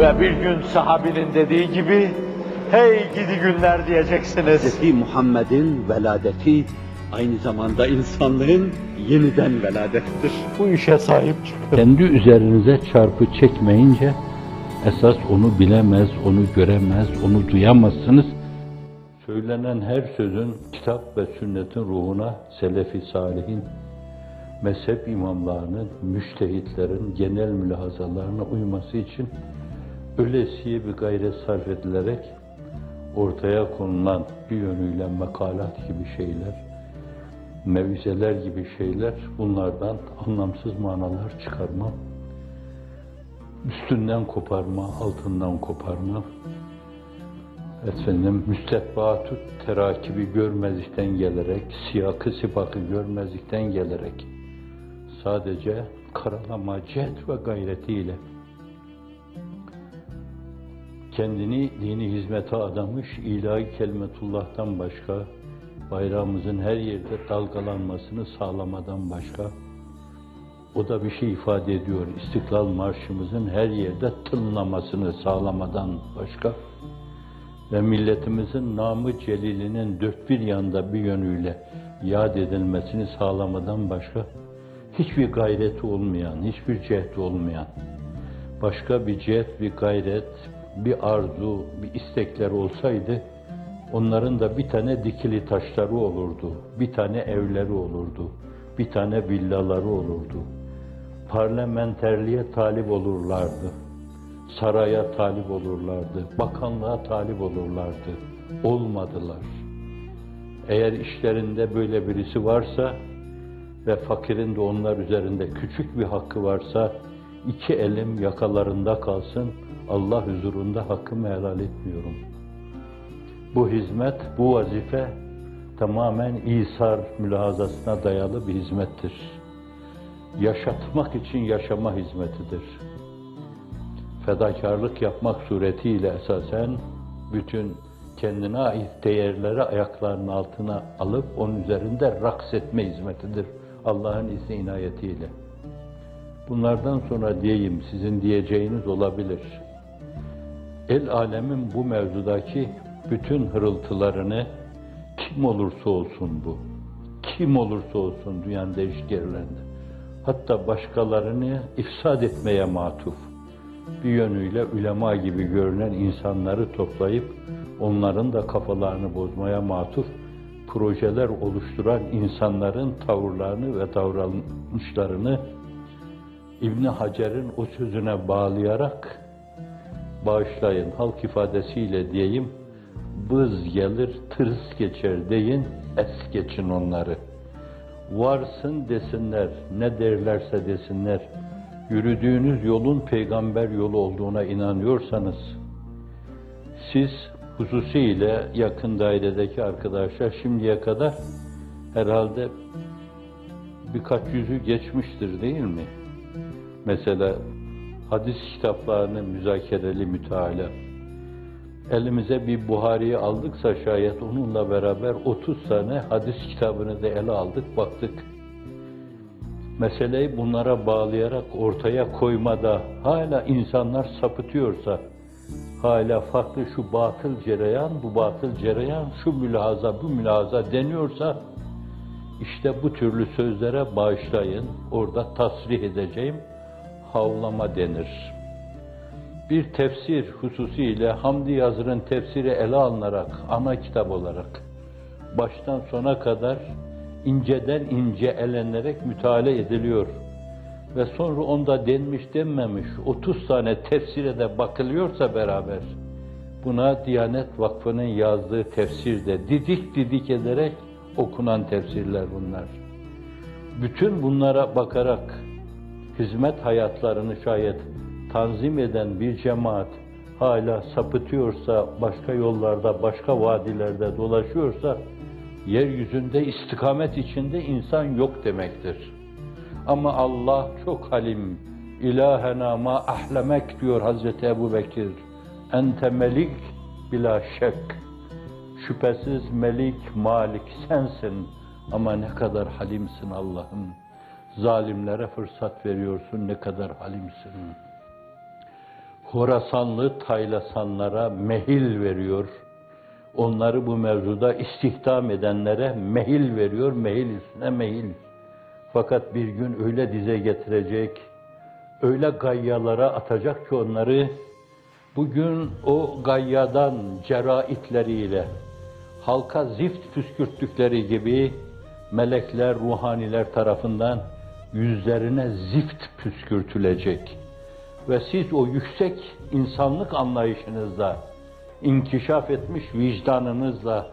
Ve bir gün sahabinin dediği gibi, hey gidi günler diyeceksiniz. Hz. Muhammed'in veladeti aynı zamanda insanlığın yeniden veladettir. Bu işe sahip çıkın. Kendi üzerinize çarpı çekmeyince esas onu bilemez, onu göremez, onu duyamazsınız. Söylenen her sözün kitap ve sünnetin ruhuna selefi salihin, mezhep imamlarının, müştehitlerin genel mülahazalarına uyması için öylesiye bir gayret sarf edilerek ortaya konulan bir yönüyle makalat gibi şeyler, mevizeler gibi şeyler bunlardan anlamsız manalar çıkarma, üstünden koparma, altından koparma, efendim müstehbatü terakibi görmezlikten gelerek, siyakı sipakı görmezlikten gelerek sadece karalama, cet ve gayretiyle kendini dini hizmete adamış ilahi kelimetullah'tan başka, bayrağımızın her yerde dalgalanmasını sağlamadan başka, o da bir şey ifade ediyor. İstiklal Marşımızın her yerde tınlamasını sağlamadan başka ve milletimizin namı celilinin dört bir yanda bir yönüyle yad edilmesini sağlamadan başka hiçbir gayreti olmayan, hiçbir cehdi olmayan, başka bir cehd, bir gayret, bir arzu, bir istekler olsaydı onların da bir tane dikili taşları olurdu, bir tane evleri olurdu, bir tane villaları olurdu. Parlamenterliğe talip olurlardı, saraya talip olurlardı, bakanlığa talip olurlardı. Olmadılar. Eğer işlerinde böyle birisi varsa ve fakirin de onlar üzerinde küçük bir hakkı varsa iki elim yakalarında kalsın, Allah huzurunda hakkımı helal etmiyorum. Bu hizmet, bu vazife tamamen İsar mülahazasına dayalı bir hizmettir. Yaşatmak için yaşama hizmetidir. Fedakarlık yapmak suretiyle esasen bütün kendine ait değerleri ayaklarının altına alıp onun üzerinde raks etme hizmetidir. Allah'ın izni inayetiyle. Bunlardan sonra diyeyim, sizin diyeceğiniz olabilir. El alemin bu mevzudaki bütün hırıltılarını kim olursa olsun bu, kim olursa olsun dünyanın değişik hatta başkalarını ifsad etmeye matuf, bir yönüyle ulema gibi görünen insanları toplayıp onların da kafalarını bozmaya matuf projeler oluşturan insanların tavırlarını ve davranışlarını İbn Hacer'in o sözüne bağlayarak bağışlayın halk ifadesiyle diyeyim bız gelir tırs geçer deyin es geçin onları. Varsın desinler ne derlerse desinler yürüdüğünüz yolun peygamber yolu olduğuna inanıyorsanız siz hususiyle yakın dairedeki arkadaşlar şimdiye kadar herhalde birkaç yüzü geçmiştir değil mi? Mesela hadis kitaplarını müzakereli müteala. Elimize bir Buhari'yi aldıksa şayet onunla beraber 30 tane hadis kitabını da ele aldık, baktık. Meseleyi bunlara bağlayarak ortaya koymada hala insanlar sapıtıyorsa, hala farklı şu batıl cereyan, bu batıl cereyan, şu mülahaza, bu mülahaza deniyorsa, işte bu türlü sözlere bağışlayın, orada tasrih edeceğim, havlama denir. Bir tefsir hususiyle Hamdi Yazır'ın tefsiri ele alınarak, ana kitap olarak, baştan sona kadar inceden ince elenerek müteala ediliyor. Ve sonra onda denmiş denmemiş 30 tane tefsire de bakılıyorsa beraber, buna Diyanet Vakfı'nın yazdığı tefsirde didik didik ederek okunan tefsirler bunlar. Bütün bunlara bakarak hizmet hayatlarını şayet tanzim eden bir cemaat hala sapıtıyorsa, başka yollarda, başka vadilerde dolaşıyorsa, yeryüzünde istikamet içinde insan yok demektir. Ama Allah çok halim, ilahena ma ahlemek diyor Hazreti Ebu Bekir. Ente melik bila şek. Şüphesiz melik, malik sensin ama ne kadar halimsin Allah'ım. Zalimlere fırsat veriyorsun, ne kadar halimsin. Horasanlı Taylasanlara mehil veriyor. Onları bu mevzuda istihdam edenlere mehil veriyor, mehil üstüne mehil. Fakat bir gün öyle dize getirecek, öyle gayyalara atacak ki onları, bugün o gayyadan ceraitleriyle, halka zift püskürttükleri gibi, melekler, ruhaniler tarafından yüzlerine zift püskürtülecek. Ve siz o yüksek insanlık anlayışınızla, inkişaf etmiş vicdanınızla,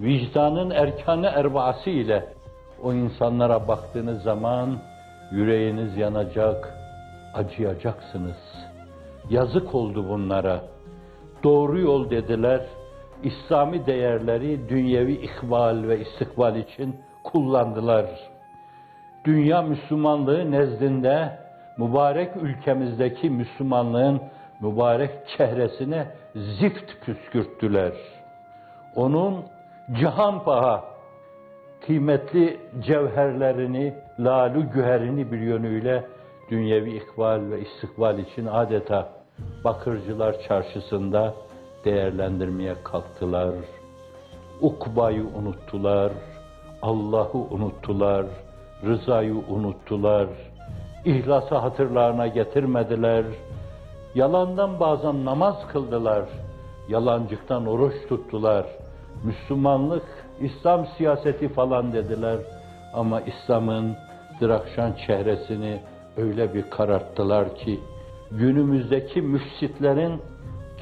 vicdanın erkanı erbaası ile o insanlara baktığınız zaman yüreğiniz yanacak, acıyacaksınız. Yazık oldu bunlara. Doğru yol dediler. İslami değerleri dünyevi ikbal ve istikbal için kullandılar. Dünya Müslümanlığı nezdinde mübarek ülkemizdeki Müslümanlığın mübarek çehresine zift püskürttüler. Onun cihan paha kıymetli cevherlerini, lalu güherini bir yönüyle dünyevi ikbal ve istikbal için adeta Bakırcılar Çarşısı'nda değerlendirmeye kalktılar. Ukbayı unuttular, Allah'ı unuttular, rızayı unuttular, ihlası hatırlarına getirmediler, yalandan bazen namaz kıldılar, yalancıktan oruç tuttular, Müslümanlık, İslam siyaseti falan dediler. Ama İslam'ın Drakşan çehresini öyle bir kararttılar ki günümüzdeki müfsitlerin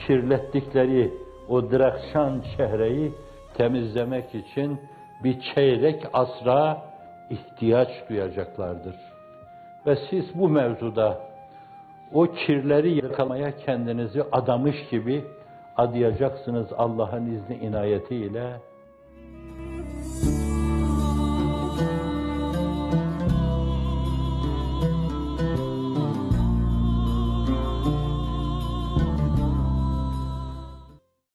kirlettikleri o Drakşan çehreyi temizlemek için bir çeyrek asra ihtiyaç duyacaklardır. Ve siz bu mevzuda o kirleri yıkamaya kendinizi adamış gibi adayacaksınız Allah'ın izni inayetiyle.